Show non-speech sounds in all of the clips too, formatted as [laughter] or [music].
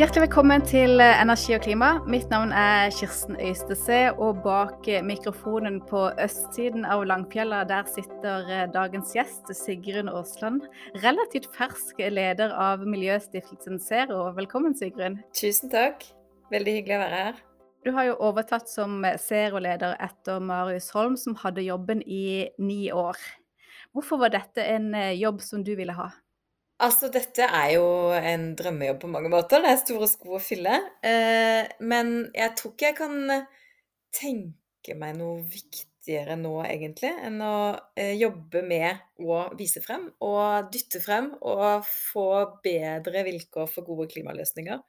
Hjertelig velkommen til Energi og klima. Mitt navn er Kirsten Øystese, og bak mikrofonen på østsiden av Langfjella, der sitter dagens gjest, Sigrun Aasland. Relativt fersk leder av Miljøstiftelsen Zero. Velkommen, Sigrun. Tusen takk. Veldig hyggelig å være her. Du har jo overtatt som Zero-leder etter Marius Holm, som hadde jobben i ni år. Hvorfor var dette en jobb som du ville ha? Altså, dette er jo en drømmejobb på mange måter. Det er store sko å fylle. Eh, men jeg tror ikke jeg kan tenke meg noe viktigere nå, egentlig, enn å eh, jobbe med å vise frem og dytte frem og få bedre vilkår for gode klimaløsninger.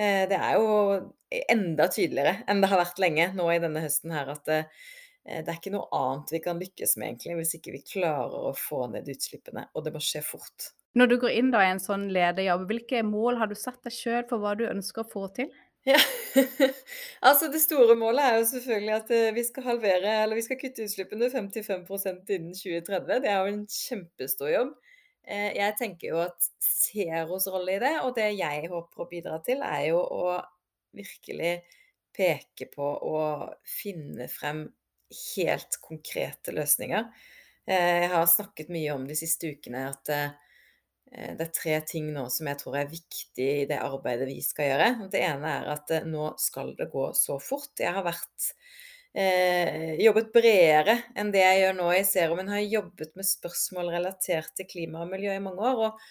Eh, det er jo enda tydeligere enn det har vært lenge nå i denne høsten her at det er ikke noe annet vi kan lykkes med egentlig, hvis ikke vi klarer å få ned utslippene. Og det må skje fort. Når du går inn da i en sånn lederjobb, hvilke mål har du satt deg sjøl for hva du ønsker å få til? Ja, [laughs] altså Det store målet er jo selvfølgelig at eh, vi skal halvere, eller vi skal kutte utslippene 55% innen 2030. Det er jo en kjempestor jobb. Eh, jeg tenker jo at Zeros rolle i det, og det jeg håper å bidra til, er jo å virkelig peke på og finne frem helt konkrete løsninger. Eh, jeg har snakket mye om de siste ukene at det er tre ting nå som jeg tror er viktig i det arbeidet vi skal gjøre. Det ene er at eh, nå skal det gå så fort. Jeg har vært eh, jobbet bredere enn det jeg gjør nå i Zero, Jeg har jobbet med spørsmål relatert til klima og miljø i mange år. Og,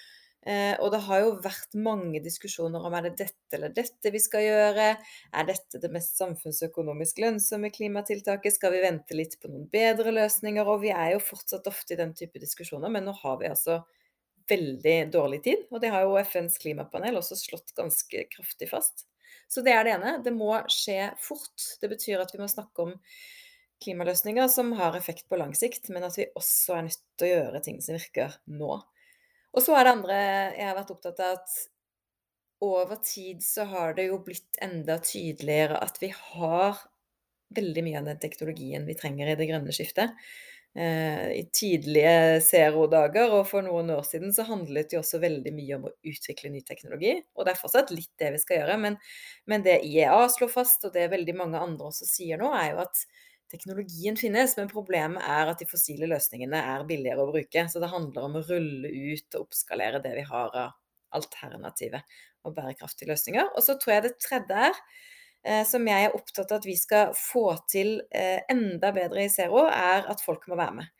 eh, og, det har jo vært mange diskusjoner om er det dette eller dette vi skal gjøre. Er dette det mest samfunnsøkonomisk lønnsomme klimatiltaket? Skal vi vente litt på noen bedre løsninger? Og vi er jo fortsatt ofte i den type diskusjoner, men nå har vi altså veldig dårlig tid. Og det har jo FNs klimapanel også slått ganske kraftig fast. Så det er det ene. Det må skje fort. Det betyr at vi må snakke om klimaløsninger som har effekt på lang sikt, men at vi også er nødt til å gjøre ting som virker nå. Og så er det andre jeg har vært opptatt av at over tid så har det jo blitt enda tydeligere at vi har veldig mye av den teknologien vi trenger i det grønne skiftet. Eh, i tidlige Zero-dager, og for noen år siden så handlet det også veldig mye om å utvikle ny teknologi. Og det er fortsatt litt det vi skal gjøre, men, men det IEA slår fast, og det veldig mange andre også sier nå, er jo at teknologien finnes, men problemet er at de fossile løsningene er billigere å bruke. Så det handler om å rulle ut og oppskalere det vi har av alternative og bærekraftige løsninger. Og så tror jeg det tredje er som jeg er opptatt av at vi skal få til eh, enda bedre i Zero, er at folk må være med.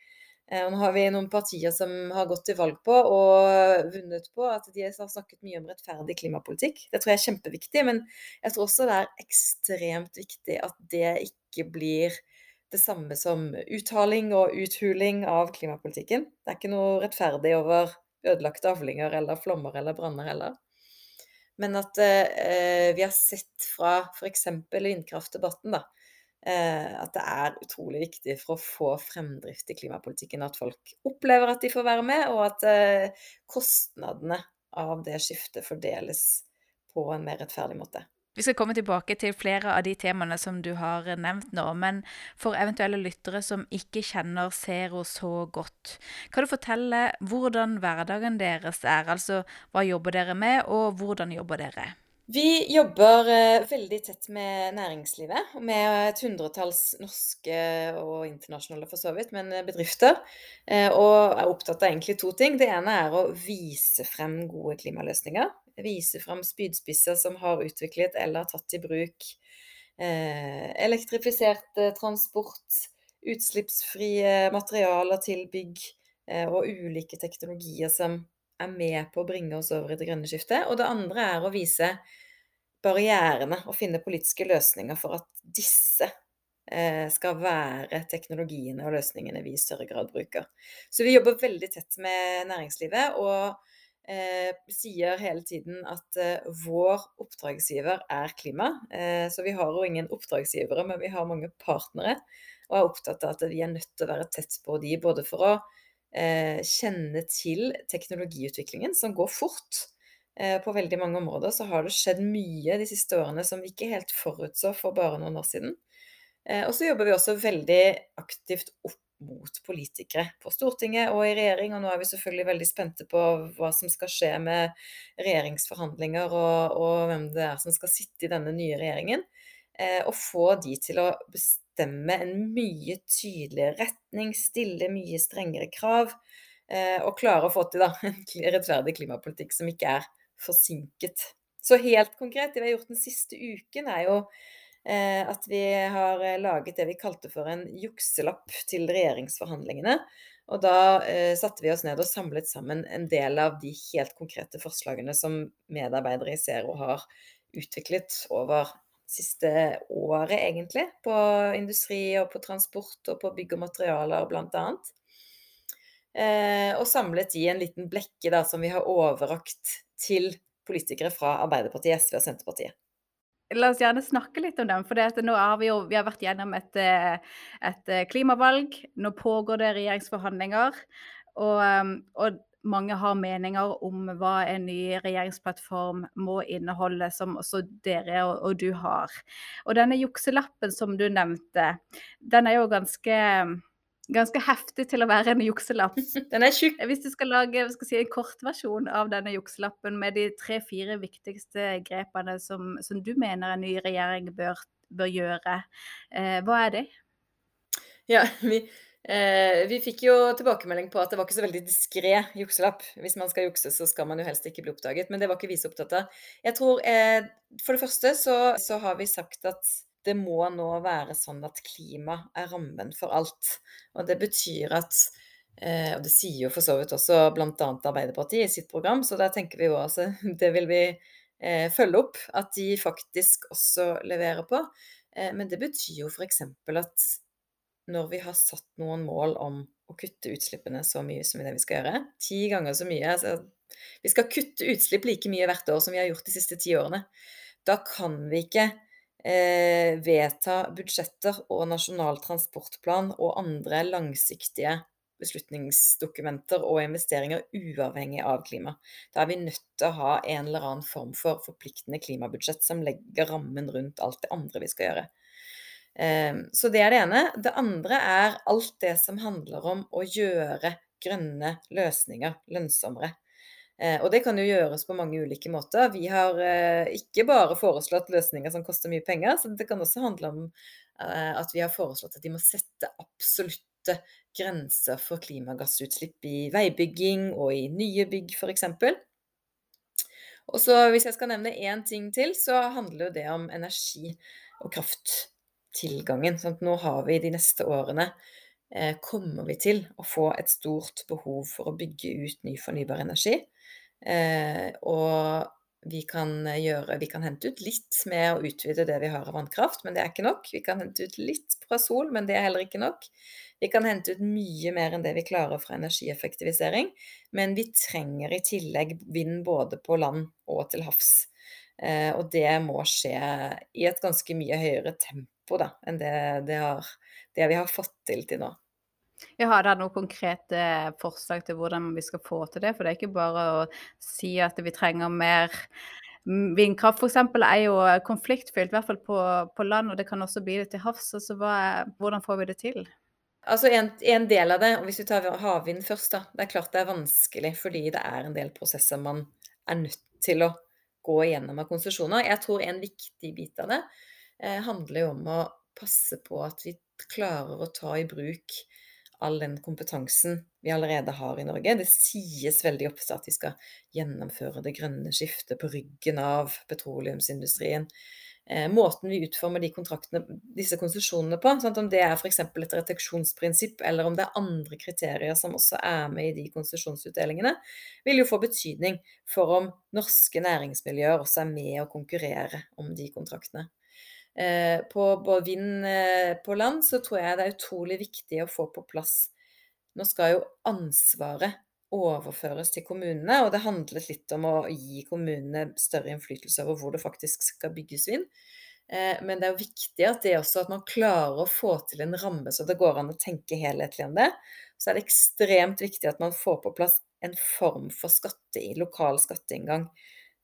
Eh, nå har vi noen partier som har gått til valg på og vunnet på at de har snakket mye om rettferdig klimapolitikk. Det tror jeg er kjempeviktig, men jeg tror også det er ekstremt viktig at det ikke blir det samme som uttaling og uthuling av klimapolitikken. Det er ikke noe rettferdig over ødelagte avlinger eller flommer eller branner heller. Men at eh, vi har sett fra f.eks. vindkraftdebatten da, eh, at det er utrolig viktig for å få fremdrift i klimapolitikken at folk opplever at de får være med, og at eh, kostnadene av det skiftet fordeles på en mer rettferdig måte. Vi skal komme tilbake til flere av de temaene som du har nevnt nå. Men for eventuelle lyttere som ikke kjenner Zero så godt, kan du fortelle hvordan hverdagen deres er? Altså hva jobber dere med, og hvordan jobber dere? Vi jobber eh, veldig tett med næringslivet, med et hundretalls norske og internasjonale for så vidt, men eh, bedrifter. Eh, og er opptatt av egentlig to ting. Det ene er å vise frem gode klimaløsninger. Vise frem spydspisser som har utviklet eller tatt i bruk elektrifisert transport, utslippsfrie materialer til bygg og ulike teknologier som er med på å bringe oss over i det grønne skiftet. Og det andre er å vise barrierene og finne politiske løsninger for at disse eh, skal være teknologiene og løsningene vi i større grad bruker. Så vi jobber veldig tett med næringslivet og eh, sier hele tiden at eh, vår oppdragsgiver er klima. Eh, så vi har jo ingen oppdragsgivere, men vi har mange partnere. Og er opptatt av at vi er nødt til å være tett på de, både for å Eh, kjenne til teknologiutviklingen, som går fort. Eh, på veldig mange områder så har det skjedd mye de siste årene som vi ikke helt forutså for bare noen år siden. Eh, og så jobber vi også veldig aktivt opp mot politikere på Stortinget og i regjering. Og nå er vi selvfølgelig veldig spente på hva som skal skje med regjeringsforhandlinger og, og hvem det er som skal sitte i denne nye regjeringen. Eh, og få de til å bestemme en mye tydeligere retning, stille mye strengere krav. Eh, og klare å få til da, en rettferdig klimapolitikk som ikke er forsinket. Så helt konkret, det vi har gjort den siste uken, er jo Eh, at vi har eh, laget det vi kalte for en jukselapp til regjeringsforhandlingene. Og da eh, satte vi oss ned og samlet sammen en del av de helt konkrete forslagene som medarbeidere i Zero har utviklet over siste året, egentlig. På industri og på transport og på bygg og materialer, bl.a. Eh, og samlet i en liten blekke da, som vi har overrakt til politikere fra Arbeiderpartiet, SV og Senterpartiet. La oss gjerne snakke litt om dem. For nå har vi jo vi har vært gjennom et, eh, et eh, klimavalg. Nå pågår det regjeringsforhandlinger. Og, um, og, mange har meninger om hva en ny regjeringsplattform må inneholde, som også dere og, og du har. Og denne jukselappen som du nevnte, den er jo ganske ganske heftig til å være en jukselapp. [laughs] Den er tjukk. Hvis du skal lage skal si, en kortversjon av denne jukselappen med de tre-fire viktigste grepene som, som, du mener en ny regjering bør, bør gjøre, eh, hva er det? Ja, vi, eh, vi, fikk jo tilbakemelding på at det var ikke så veldig diskré jukselapp. Hvis man skal jukse, så skal man jo helst ikke bli oppdaget. Men det var ikke vi så opptatt av. Jeg tror, eh, For det første så, så har vi sagt at det må nå være sånn at klima er rammen for alt. Og det betyr at eh, Og det sier jo for så vidt også bl.a. Arbeiderpartiet i sitt program, så der tenker vi jo altså [laughs] Det vil vi eh, følge opp. At de faktisk også leverer på. Eh, men det betyr jo f.eks. at når vi har satt noen mål om å kutte utslippene så mye som det vi skal gjøre, ti ganger så mye altså, Vi skal kutte utslipp like mye hvert år som vi har gjort de siste ti årene. Da kan vi ikke eh, vedta budsjetter og Nasjonal transportplan og andre langsiktige beslutningsdokumenter og investeringer uavhengig av klima. Da er vi nødt til å ha en eller annen form for forpliktende klimabudsjett som legger rammen rundt alt det andre vi skal gjøre. Eh, så det er det ene. Det andre er alt det som handler om å gjøre grønne løsninger lønnsommere. Eh, og det kan jo gjøres på mange ulike måter. Vi har eh, ikke bare foreslått løsninger som koster mye penger, så det kan også handle om eh, at vi har foreslått at de må sette absolutte grenser for klimagassutslipp i veibygging og i nye bygg f.eks. Og så hvis jeg skal nevne én ting til, så handler jo det om energi og krafttilgangen. Sant? nå har vi de neste årene kommer vi til å få et stort behov for å bygge ut ny fornybar energi. Eh, og vi kan, gjøre, vi kan hente ut litt med å utvide det vi har av vannkraft, men det er ikke nok. Vi kan hente ut litt fra sol, men det er heller ikke nok. Vi kan hente ut mye mer enn det vi klarer fra energieffektivisering, men vi trenger i tillegg vind både på land og til havs. Eh, og det må skje i et ganske mye høyere tempo da, enn det, det, har, det vi har fått til til nå. Jeg har dere noen konkrete forslag til hvordan vi skal få til det? For det er ikke bare å si at vi trenger mer vindkraft. F.eks. er jo konfliktfylt, i hvert fall på, på, land, og det kan også bli det til havs. Altså, hvordan får vi det til? Altså en, en, del av det, og hvis vi tar havvind først, da. Det er klart det er vanskelig fordi det er en del prosesser man er nødt til å gå igjennom av konsesjoner. Jeg tror en viktig bit av det eh, handler jo om å passe på at vi klarer å ta i bruk all den kompetansen vi allerede har i Norge. Det sies veldig ofte at vi skal gjennomføre det grønne skiftet på ryggen av petroleumsindustrien. Eh, måten vi utformer disse konsesjonene på, sånn om det er f.eks. et reteksjonsprinsipp, eller om det er andre kriterier som også er med i de konsesjonsutdelingene, vil jo få betydning for om norske næringsmiljøer også er med å konkurrere om de kontraktene. Eh, på vind eh, på land, så tror jeg det er utrolig viktig å få på plass Nå skal jo ansvaret overføres til kommunene, og det handlet litt om å gi kommunene større innflytelse over hvor det faktisk skal bygges vind. Eh, men det er viktig at det også at man klarer å få til en ramme så det går an å tenke helhetlig om det. Så er det ekstremt viktig at man får på plass en form for skatte, lokal skatteinngang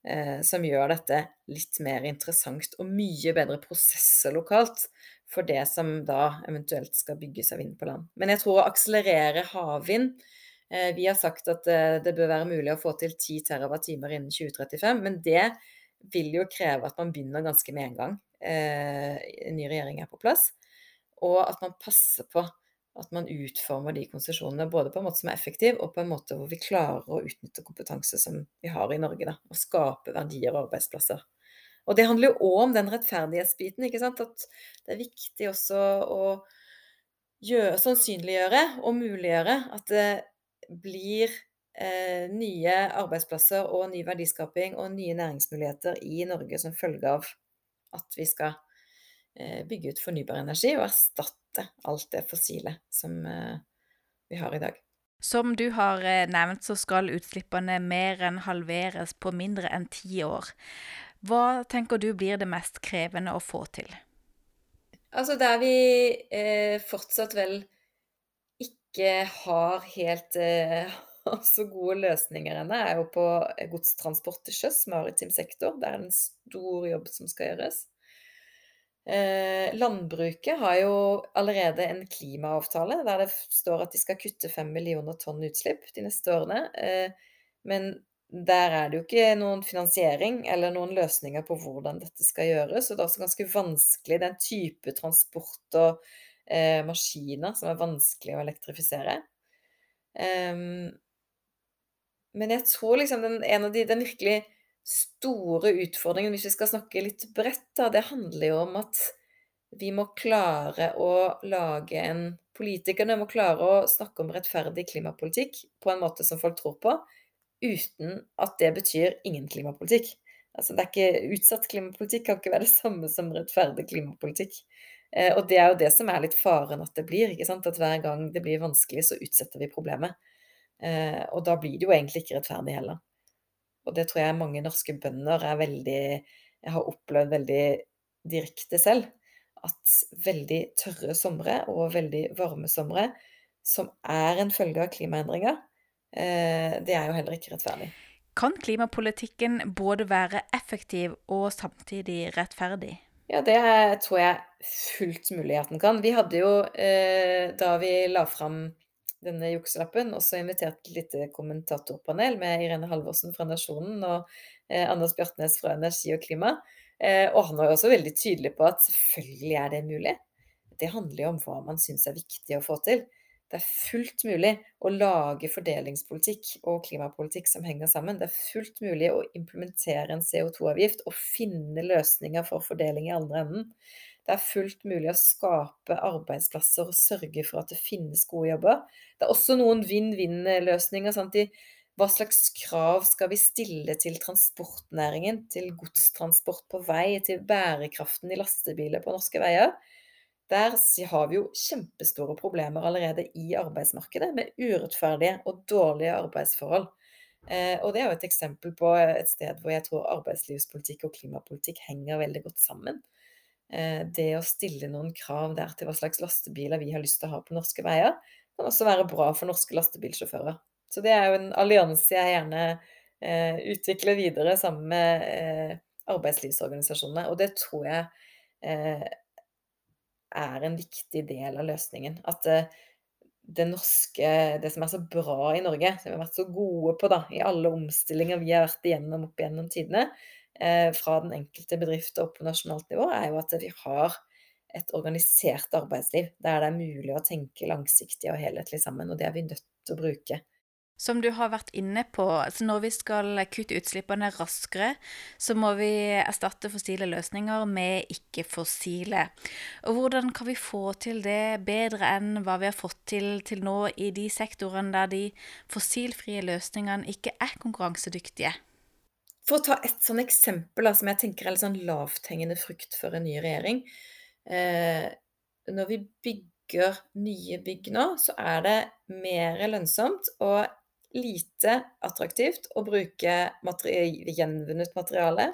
eh, som gjør dette litt mer interessant og mye bedre prosesser lokalt for det som da eventuelt skal bygges av vind på land. Men jeg tror å akselerere havvind Vi har sagt at eh, det bør være mulig å få til 10 TWh innen 2035, men det vil jo kreve at man begynner ganske med en gang. En ny regjering er på plass. Og at man passer på at man utformer de konsesjonene både på en måte som er effektiv, og på en måte hvor vi klarer å utnytte kompetanse som vi har i Norge, da, og skape verdier og arbeidsplasser. Og det handler jo òg om den rettferdighetsbiten, ikke sant. At det er viktig også å gjøre, sannsynliggjøre og muliggjøre at det blir eh, nye arbeidsplasser og ny verdiskaping og nye næringsmuligheter i Norge som følge av at vi skal Eh, bygge ut fornybar energi og erstatte alt det fossile som eh, vi har i dag. Som du har eh, nevnt, så skal utslippene mer enn halveres på mindre enn ti år. Hva tenker du blir det mest krevende å få til? Altså der vi eh, fortsatt vel ikke har helt eh, [laughs] så gode løsninger ennå, er jo på godstransport til sjøs, maritim sektor. Det er en stor jobb som skal gjøres. Eh, landbruket har jo allerede en klimaavtale der det står at de skal kutte 5 millioner tonn utslipp de neste årene. Eh, men der er det jo ikke noen finansiering eller noen løsninger på hvordan dette skal gjøres. Og det er også ganske vanskelig, den type transport og eh, maskiner som er vanskelig å elektrifisere. Um, men jeg tror liksom den, en av de, den virkelig store utfordringen, hvis vi skal snakke litt bredt, da, det handler jo om at vi må klare å lage en Politikerne må klare å snakke om rettferdig klimapolitikk på en måte som folk tror på, uten at det betyr ingen klimapolitikk. Altså, det er ikke, utsatt klimapolitikk kan ikke være det samme som rettferdig klimapolitikk. Eh, og det er jo det som er litt faren at det blir. ikke sant? At hver gang det blir vanskelig, så utsetter vi problemet. Eh, og da blir det jo egentlig ikke rettferdig heller. Og det tror jeg mange norske bønder er veldig Jeg har opplevd veldig direkte selv. At veldig tørre somre og veldig varme somre, som er en følge av klimaendringer, eh, det er jo heller ikke rettferdig. Kan klimapolitikken både være effektiv og samtidig rettferdig? Ja, det tror jeg fullt mulig at den kan. Vi hadde jo, eh, da vi la fram denne jukselappen. Også invitert et lite kommentatorpanel med Irene Halvorsen fra Nasjonen og eh, Anders Bjartnes fra Energi og klima. Eh, og han var jo også veldig tydelig på at selvfølgelig er det mulig. Det handler jo om hva man syns er viktig å få til. Det er fullt mulig å lage fordelingspolitikk og klimapolitikk som henger sammen. Det er fullt mulig å implementere en CO2-avgift og finne løsninger for fordeling i andre enden. Det er fullt mulig å skape arbeidsplasser og sørge for at det finnes gode jobber. Det er også noen vinn-vinn-løsninger. Hva slags krav skal vi stille til transportnæringen, til godstransport på vei, til bærekraften i lastebiler på norske veier? Der har vi jo kjempestore problemer allerede i arbeidsmarkedet, med urettferdige og dårlige arbeidsforhold. Eh, og det er jo et eksempel på et sted hvor jeg tror arbeidslivspolitikk og klimapolitikk henger veldig godt sammen. Eh, det å stille noen krav der til hva slags lastebiler vi har lyst til å ha på norske veier, kan også være bra for norske lastebilsjåfører. Så det er jo en allianse jeg gjerne eh, utvikler videre sammen med arbeidslivsorganisasjonene. Og det tror jeg er en viktig del av løsningen. At eh, det norske, det som er så bra i Norge, som vi har vært så gode på da, i alle omstillinger vi har vært igjennom opp gjennom tidene, Eh, fra den enkelte bedrift og opp på nasjonalt nivå, er jo at vi har et organisert arbeidsliv der det er mulig å tenke langsiktig og helhetlig sammen. Og det er vi nødt til å bruke. Som du har vært inne på, så når vi skal kutte utslippene raskere, så må vi erstatte fossile løsninger med ikke-fossile. Og hvordan kan vi få til det bedre enn hva vi har fått til til nå i de sektorene der de fossilfrie løsningene ikke er konkurransedyktige? For å ta et sånn eksempel som jeg tenker er litt sånn lavthengende frukt for en ny regjering. Eh, når vi bygger nye bygg nå, så er det mer lønnsomt og lite attraktivt å bruke materi gjenvunnet materiale.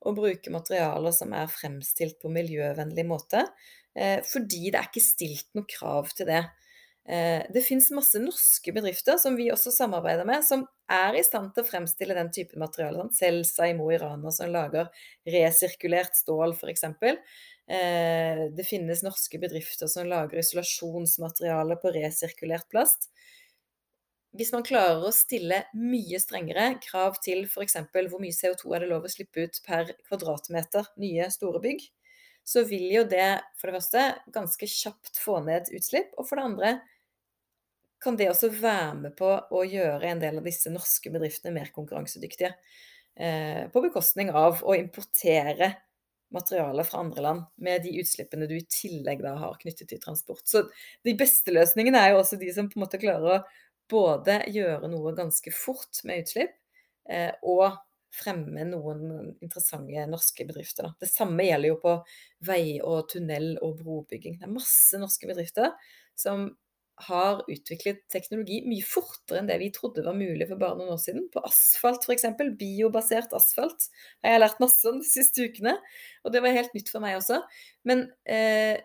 Og bruke materialer som er fremstilt på miljøvennlig måte. Eh, fordi det er ikke stilt noe krav til det. Eh, det fins masse norske bedrifter som vi også samarbeider med, som er i stand til å fremstille den typen materiale. Sånn. Selsa i Mo i Rana som lager resirkulert stål, f.eks. Eh, det finnes norske bedrifter som lager isolasjonsmateriale på resirkulert plast. Hvis man klarer å stille mye strengere krav til f.eks. hvor mye CO2 er det lov å slippe ut per kvadratmeter nye store bygg, så vil jo det for det første ganske kjapt få ned utslipp, og for det andre kan det også være med på å gjøre en del av disse norske bedriftene mer konkurransedyktige. Eh, på bekostning av å importere materialer fra andre land med de utslippene du i tillegg da har knyttet til transport. Så de beste løsningene er jo også de som på en måte klarer å både gjøre noe ganske fort med utslipp, eh, og fremme noen interessante norske bedrifter. Det samme gjelder jo på vei og tunnel og brobygging. Det er masse norske bedrifter som har utviklet teknologi mye fortere enn det vi trodde var mulig for bare noen år siden. På asfalt f.eks. Biobasert asfalt har jeg lært masse om de siste ukene. Og det var helt nytt for meg også. Men eh,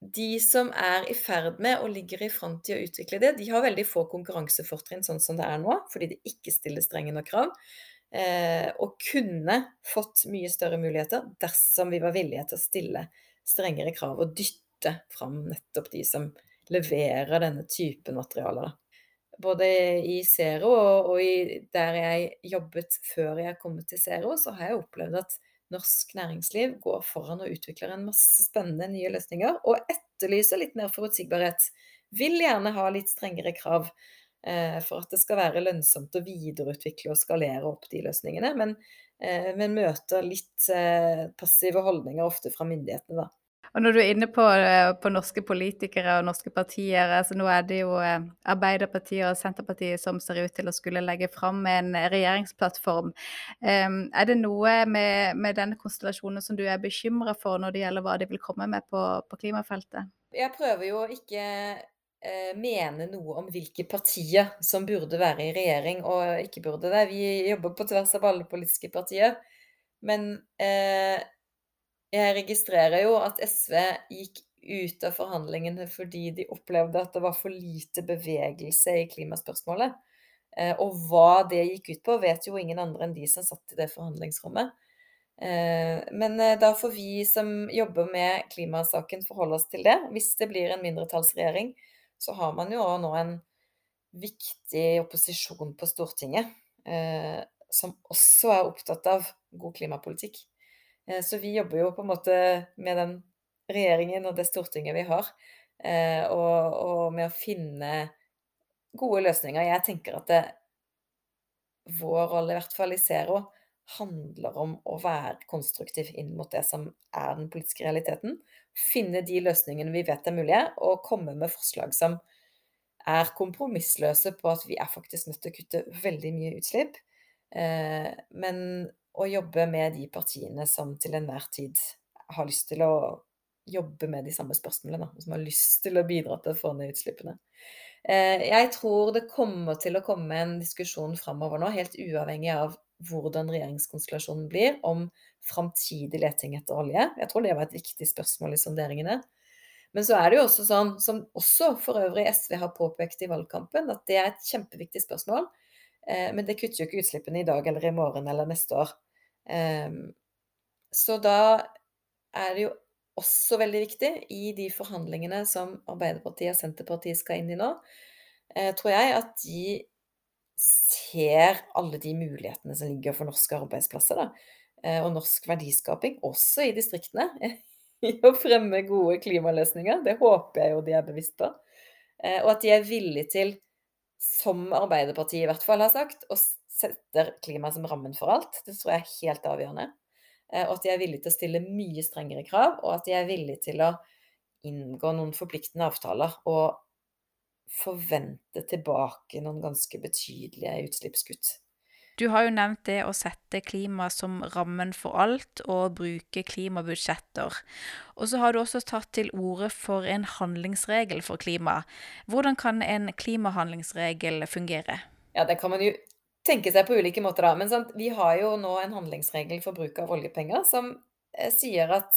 de som er i ferd med og ligger i front i å utvikle det, de har veldig få konkurransefortrinn sånn som det er nå, fordi det ikke stiller strenge nok krav. Eh, og kunne fått mye større muligheter dersom vi var villige til å stille strengere krav og dytte fram nettopp de som leverer denne typen materialer. Både i Zero og, og i, der jeg jobbet før jeg kom til Zero, så har jeg opplevd at norsk næringsliv går foran og utvikler en masse spennende nye løsninger, og etterlyser litt mer forutsigbarhet. Vil gjerne ha litt strengere krav eh, for at det skal være lønnsomt å videreutvikle og skalere opp de løsningene, men, eh, men møter litt eh, passive holdninger ofte fra myndighetene, da. Og når du er inne på, eh, på, norske politikere og norske partier, altså nå er det jo eh, Arbeiderpartiet og Senterpartiet som ser ut til å skulle legge fram en regjeringsplattform. Um, er det noe med, med, denne konstellasjonen som du er bekymra for når det gjelder hva de vil komme med på, på klimafeltet? Jeg prøver jo ikke eh, mene noe om hvilke partier som burde være i regjering og ikke burde det. Vi jobber på tvers av alle politiske partier. Men eh, jeg registrerer jo at SV gikk ut av forhandlingene fordi de opplevde at det var for lite bevegelse i klimaspørsmålet. Eh, og hva det gikk ut på, vet jo ingen andre enn de som satt i det forhandlingsrommet. Eh, men eh, da får vi som jobber med klimasaken forholde oss til det. Hvis det blir en mindretallsregjering, så har man jo nå en viktig opposisjon på Stortinget som også er opptatt av god klimapolitikk. Eh, så vi jobber jo på en måte med den regjeringen og det Stortinget vi har, eh, og, og med å finne gode løsninger. Jeg tenker at det, vår rolle, i hvert fall i Zero, handler om å være konstruktiv inn mot det som er den politiske realiteten. Finne de løsningene vi vet er mulige, og komme med forslag som er kompromissløse på at vi er faktisk nødt til å kutte veldig mye utslipp. Eh, men å jobbe med de partiene som til enhver tid har lyst til å jobbe med de samme spørsmålene, som har lyst til å bidra til å få ned utslippene. Eh, jeg tror det kommer til å komme en diskusjon framover nå, helt uavhengig av hvordan regjeringskonstellasjonen blir, om framtidig leting etter olje. Jeg tror det var et viktig spørsmål i sonderingene. Men så er det jo også sånn, som også for øvrig SV har påpekt i valgkampen, at det er et kjempeviktig spørsmål. Eh, men det kutter jo ikke utslippene i dag eller i morgen eller neste år. Ehm, så da er det jo også veldig viktig i de forhandlingene som Arbeiderpartiet og Senterpartiet skal inn i nå, eh, tror jeg at de ser alle de mulighetene som ligger for norske arbeidsplasser da, eh, og norsk verdiskaping, også i distriktene, [laughs] i å fremme gode klimaløsninger. Det håper jeg jo de er bevisst på. Og at de er villige til som Arbeiderpartiet i hvert fall har sagt, og setter klima som rammen for alt. Det tror jeg er helt avgjørende. Eh, og at de er villige til å stille mye strengere krav, og at de er villige til å inngå noen forpliktende avtaler og forvente tilbake noen ganske betydelige utslippskutt. Du har jo nevnt det å sette klima som rammen for alt, og bruke klimabudsjetter. Og så har du også tatt til orde for en handlingsregel for klima. Hvordan kan en klimahandlingsregel fungere? Ja, det kan man jo tenke seg på ulike måter, da. Men sant, vi har jo nå en handlingsregel for bruk av oljepenger som eh, sier at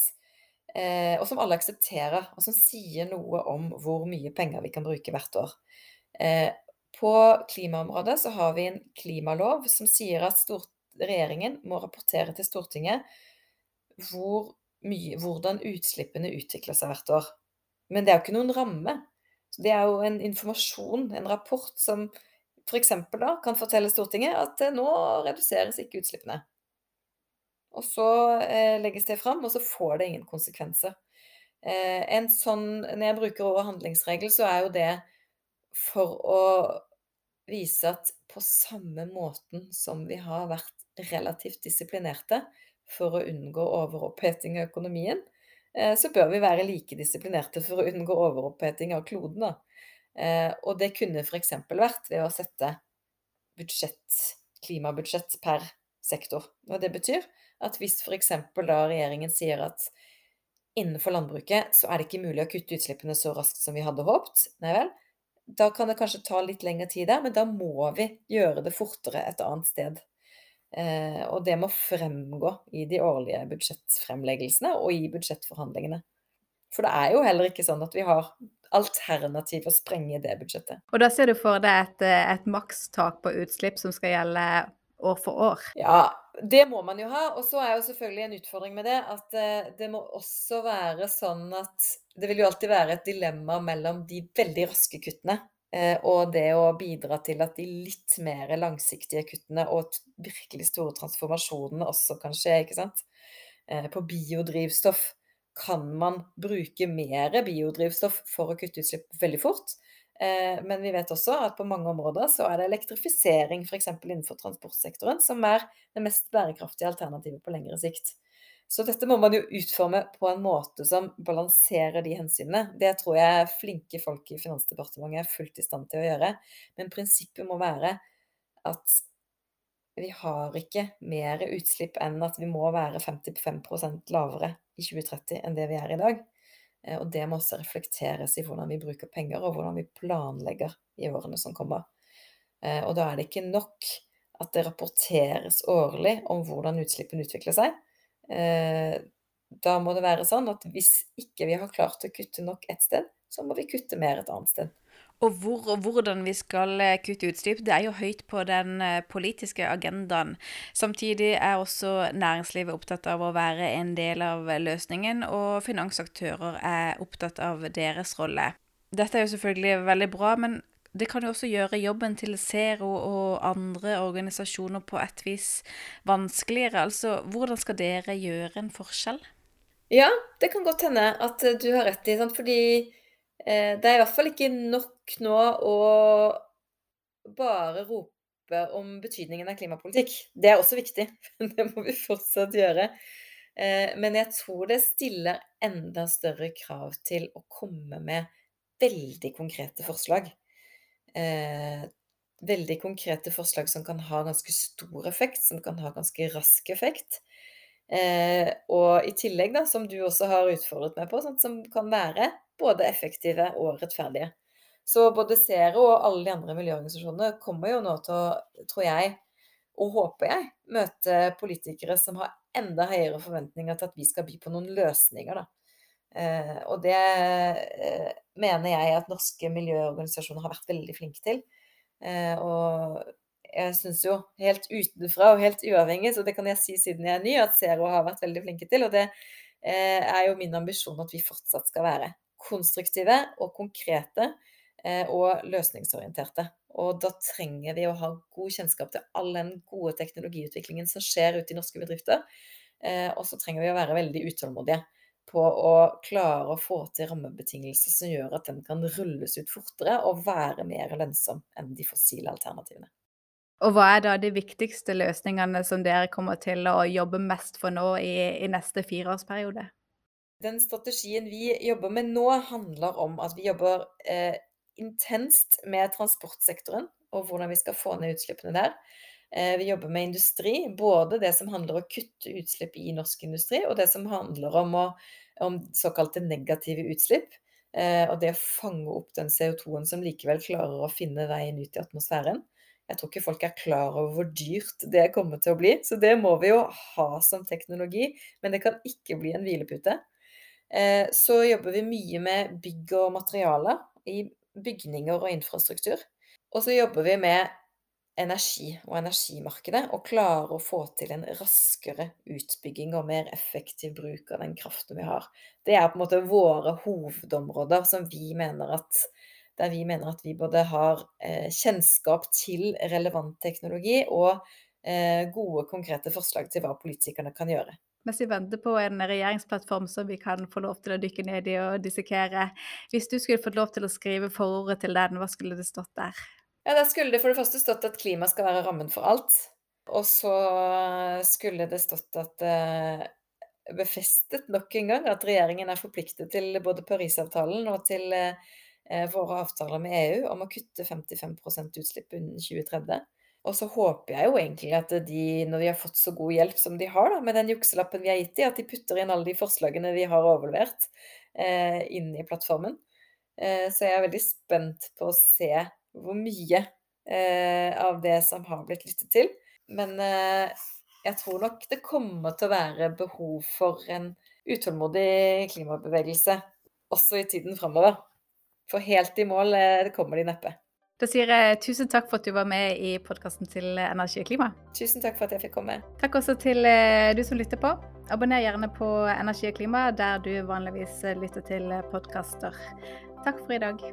eh, og som alle aksepterer, og som sier noe om hvor mye penger vi kan bruke hvert år. Eh, på klimaområdet så har vi en klimalov som sier at regjeringen må rapportere til Stortinget hvor mye, hvordan utslippene utvikler seg hvert år. Men det er jo ikke noen ramme. Det er jo en informasjon, en rapport, som f.eks. da kan fortelle Stortinget at nå reduseres ikke utslippene. Og så eh, legges det fram, og så får det ingen konsekvenser. Eh, en sånn, Når jeg bruker ordet handlingsregel, så er jo det for å vise at på samme måten som vi har vært relativt disiplinerte for å unngå overoppheting av økonomien, eh, så bør vi være like disiplinerte for å unngå overoppheting av kloden. Eh, og det kunne f.eks. vært ved å sette budsjett, klimabudsjett per sektor. Og det betyr at hvis f.eks. da regjeringen sier at innenfor landbruket så er det ikke mulig å kutte utslippene så raskt som vi hadde håpet, nei vel, da kan det kanskje ta litt lengre tid der, men da må vi gjøre det fortere et annet sted. Eh, og det må fremgå i de årlige budsjettfremleggelsene og i budsjettforhandlingene. For det er jo heller ikke sånn at vi har alternativ å sprenge det budsjettet. Og da ser du for deg et, et makstak på utslipp som skal gjelde år for år? Ja, det må man jo ha. Og så er jo selvfølgelig en utfordring med det at eh, det må også være sånn at det vil jo alltid være et dilemma mellom de veldig raske kuttene eh, og det å bidra til at de litt mer langsiktige kuttene og virkelig store transformasjonene også kan skje, ikke sant. Eh, på biodrivstoff kan man bruke mer biodrivstoff for å kutte utslipp veldig fort. Eh, men vi vet også at på mange områder så er det elektrifisering, f.eks. innenfor transportsektoren, som er det mest bærekraftige alternativet på lengre sikt. Så dette må man jo utforme på en måte som balanserer de hensynene. Det tror jeg flinke folk i Finansdepartementet er fullt i stand til å gjøre. Men prinsippet må være at vi har ikke mer utslipp enn at vi må være 55% lavere i 2030 enn det vi er i dag. Eh, og det må også reflekteres i hvordan vi bruker penger, og hvordan vi planlegger i årene som kommer. Eh, og da er det ikke nok at det rapporteres årlig om hvordan utslippene utvikler seg. Eh, da må det være sånn at hvis ikke vi har klart å kutte nok ett sted, så må vi kutte mer et annet sted. Og hvor og hvordan vi skal eh, kutte utslipp, det er jo høyt på den eh, politiske agendaen. Samtidig er også næringslivet opptatt av å være en del av løsningen, og finansaktører er opptatt av deres rolle. Dette er jo selvfølgelig veldig bra, men det kan jo også gjøre jobben til Zero og andre organisasjoner på et vis vanskeligere. Altså, hvordan skal dere gjøre en forskjell? Ja, det kan godt hende at du har rett i, sant? fordi det er i hvert fall ikke nok nå å bare rope om betydningen av klimapolitikk. Det er også viktig, [laughs] det må vi fortsatt gjøre. Eh, men jeg tror det stiller enda større krav til å komme med veldig konkrete forslag. Eh, veldig konkrete forslag som kan ha ganske stor effekt, som kan ha ganske rask effekt. og i tillegg, da, som du også har utfordret meg på, sånn som kan være både effektive og rettferdige. Så både Zero og alle de andre miljøorganisasjonene kommer jo nå til å, tror jeg, og håper jeg, møte politikere som har enda høyere forventninger til at vi skal by på noen løsninger, da. Eh, og det eh, mener jeg at norske miljøorganisasjoner har vært veldig flinke til. Eh, og jeg syns jo helt utenfra og helt uavhengig, så det kan jeg si siden jeg er ny, at Zero har vært veldig flinke til. Og det eh, er jo min ambisjon at vi fortsatt skal være konstruktive og konkrete eh, og løsningsorienterte. Og da trenger vi å ha god kjennskap til all den gode teknologiutviklingen som skjer ute i norske bedrifter. Eh, og så trenger vi å være veldig utålmodige på å klare å få til rammebetingelser som gjør at den kan rulles ut fortere og være mer lønnsom enn de fossile alternativene. Og hva er da de viktigste løsningene som dere kommer til å jobbe mest for nå i, i neste fireårsperiode? Den strategien vi jobber med nå, handler om at vi jobber eh, intenst med transportsektoren og hvordan vi skal få ned utslippene der. Eh, vi jobber med industri, både det som handler om å kutte utslipp i norsk industri, og det som handler om, å, om såkalte negative utslipp. Eh, og det å fange opp den CO2-en som likevel klarer å finne veien ut i atmosfæren. Jeg tror ikke folk er klar over hvor dyrt det kommer til å bli. Så det må vi jo ha som teknologi, men det kan ikke bli en hvilepute. Eh, så jobber vi mye med bygg og materialer i bygninger og infrastruktur. Og så jobber vi med energi og energimarkedet, og klarer å få til en raskere utbygging og mer effektiv bruk av den kraften vi har. Det er på en måte våre hovedområder som vi mener at der vi mener at vi både har eh, kjennskap til relevant teknologi og eh, gode, konkrete forslag til hva politikerne kan gjøre. Mens vi venter på en regjeringsplattform som vi kan få lov til å dykke ned i og dissekere. Hvis du skulle fått lov til å skrive forordet til den, hva skulle det stått der? Ja, Der skulle det for det første stått at klima skal være rammen for alt. Og så skulle det stått at eh, Befestet nok en gang at regjeringen er forpliktet til både Parisavtalen og til eh, våre avtaler med EU om å kutte 55 utslipp innen 2030. Og så håper jeg jo egentlig at de, når de har fått så god hjelp som de har da, med den jukselappen vi har gitt dem, at de putter inn alle de forslagene vi har overlevert, eh, inn i plattformen. Eh, så jeg er veldig spent på å se hvor mye eh, av det som har blitt lyttet til. Men eh, jeg tror nok det kommer til å være behov for en utålmodig klimabevegelse også i tiden framover. For helt i mål eh, kommer de neppe. Da sier jeg tusen takk for at du var med i podkasten til Energi og klima. Tusen takk for at jeg fikk komme. Takk også til eh, du som lytter på. Abonner gjerne på Energi og klima der du vanligvis lytter til podkaster. Takk for i dag.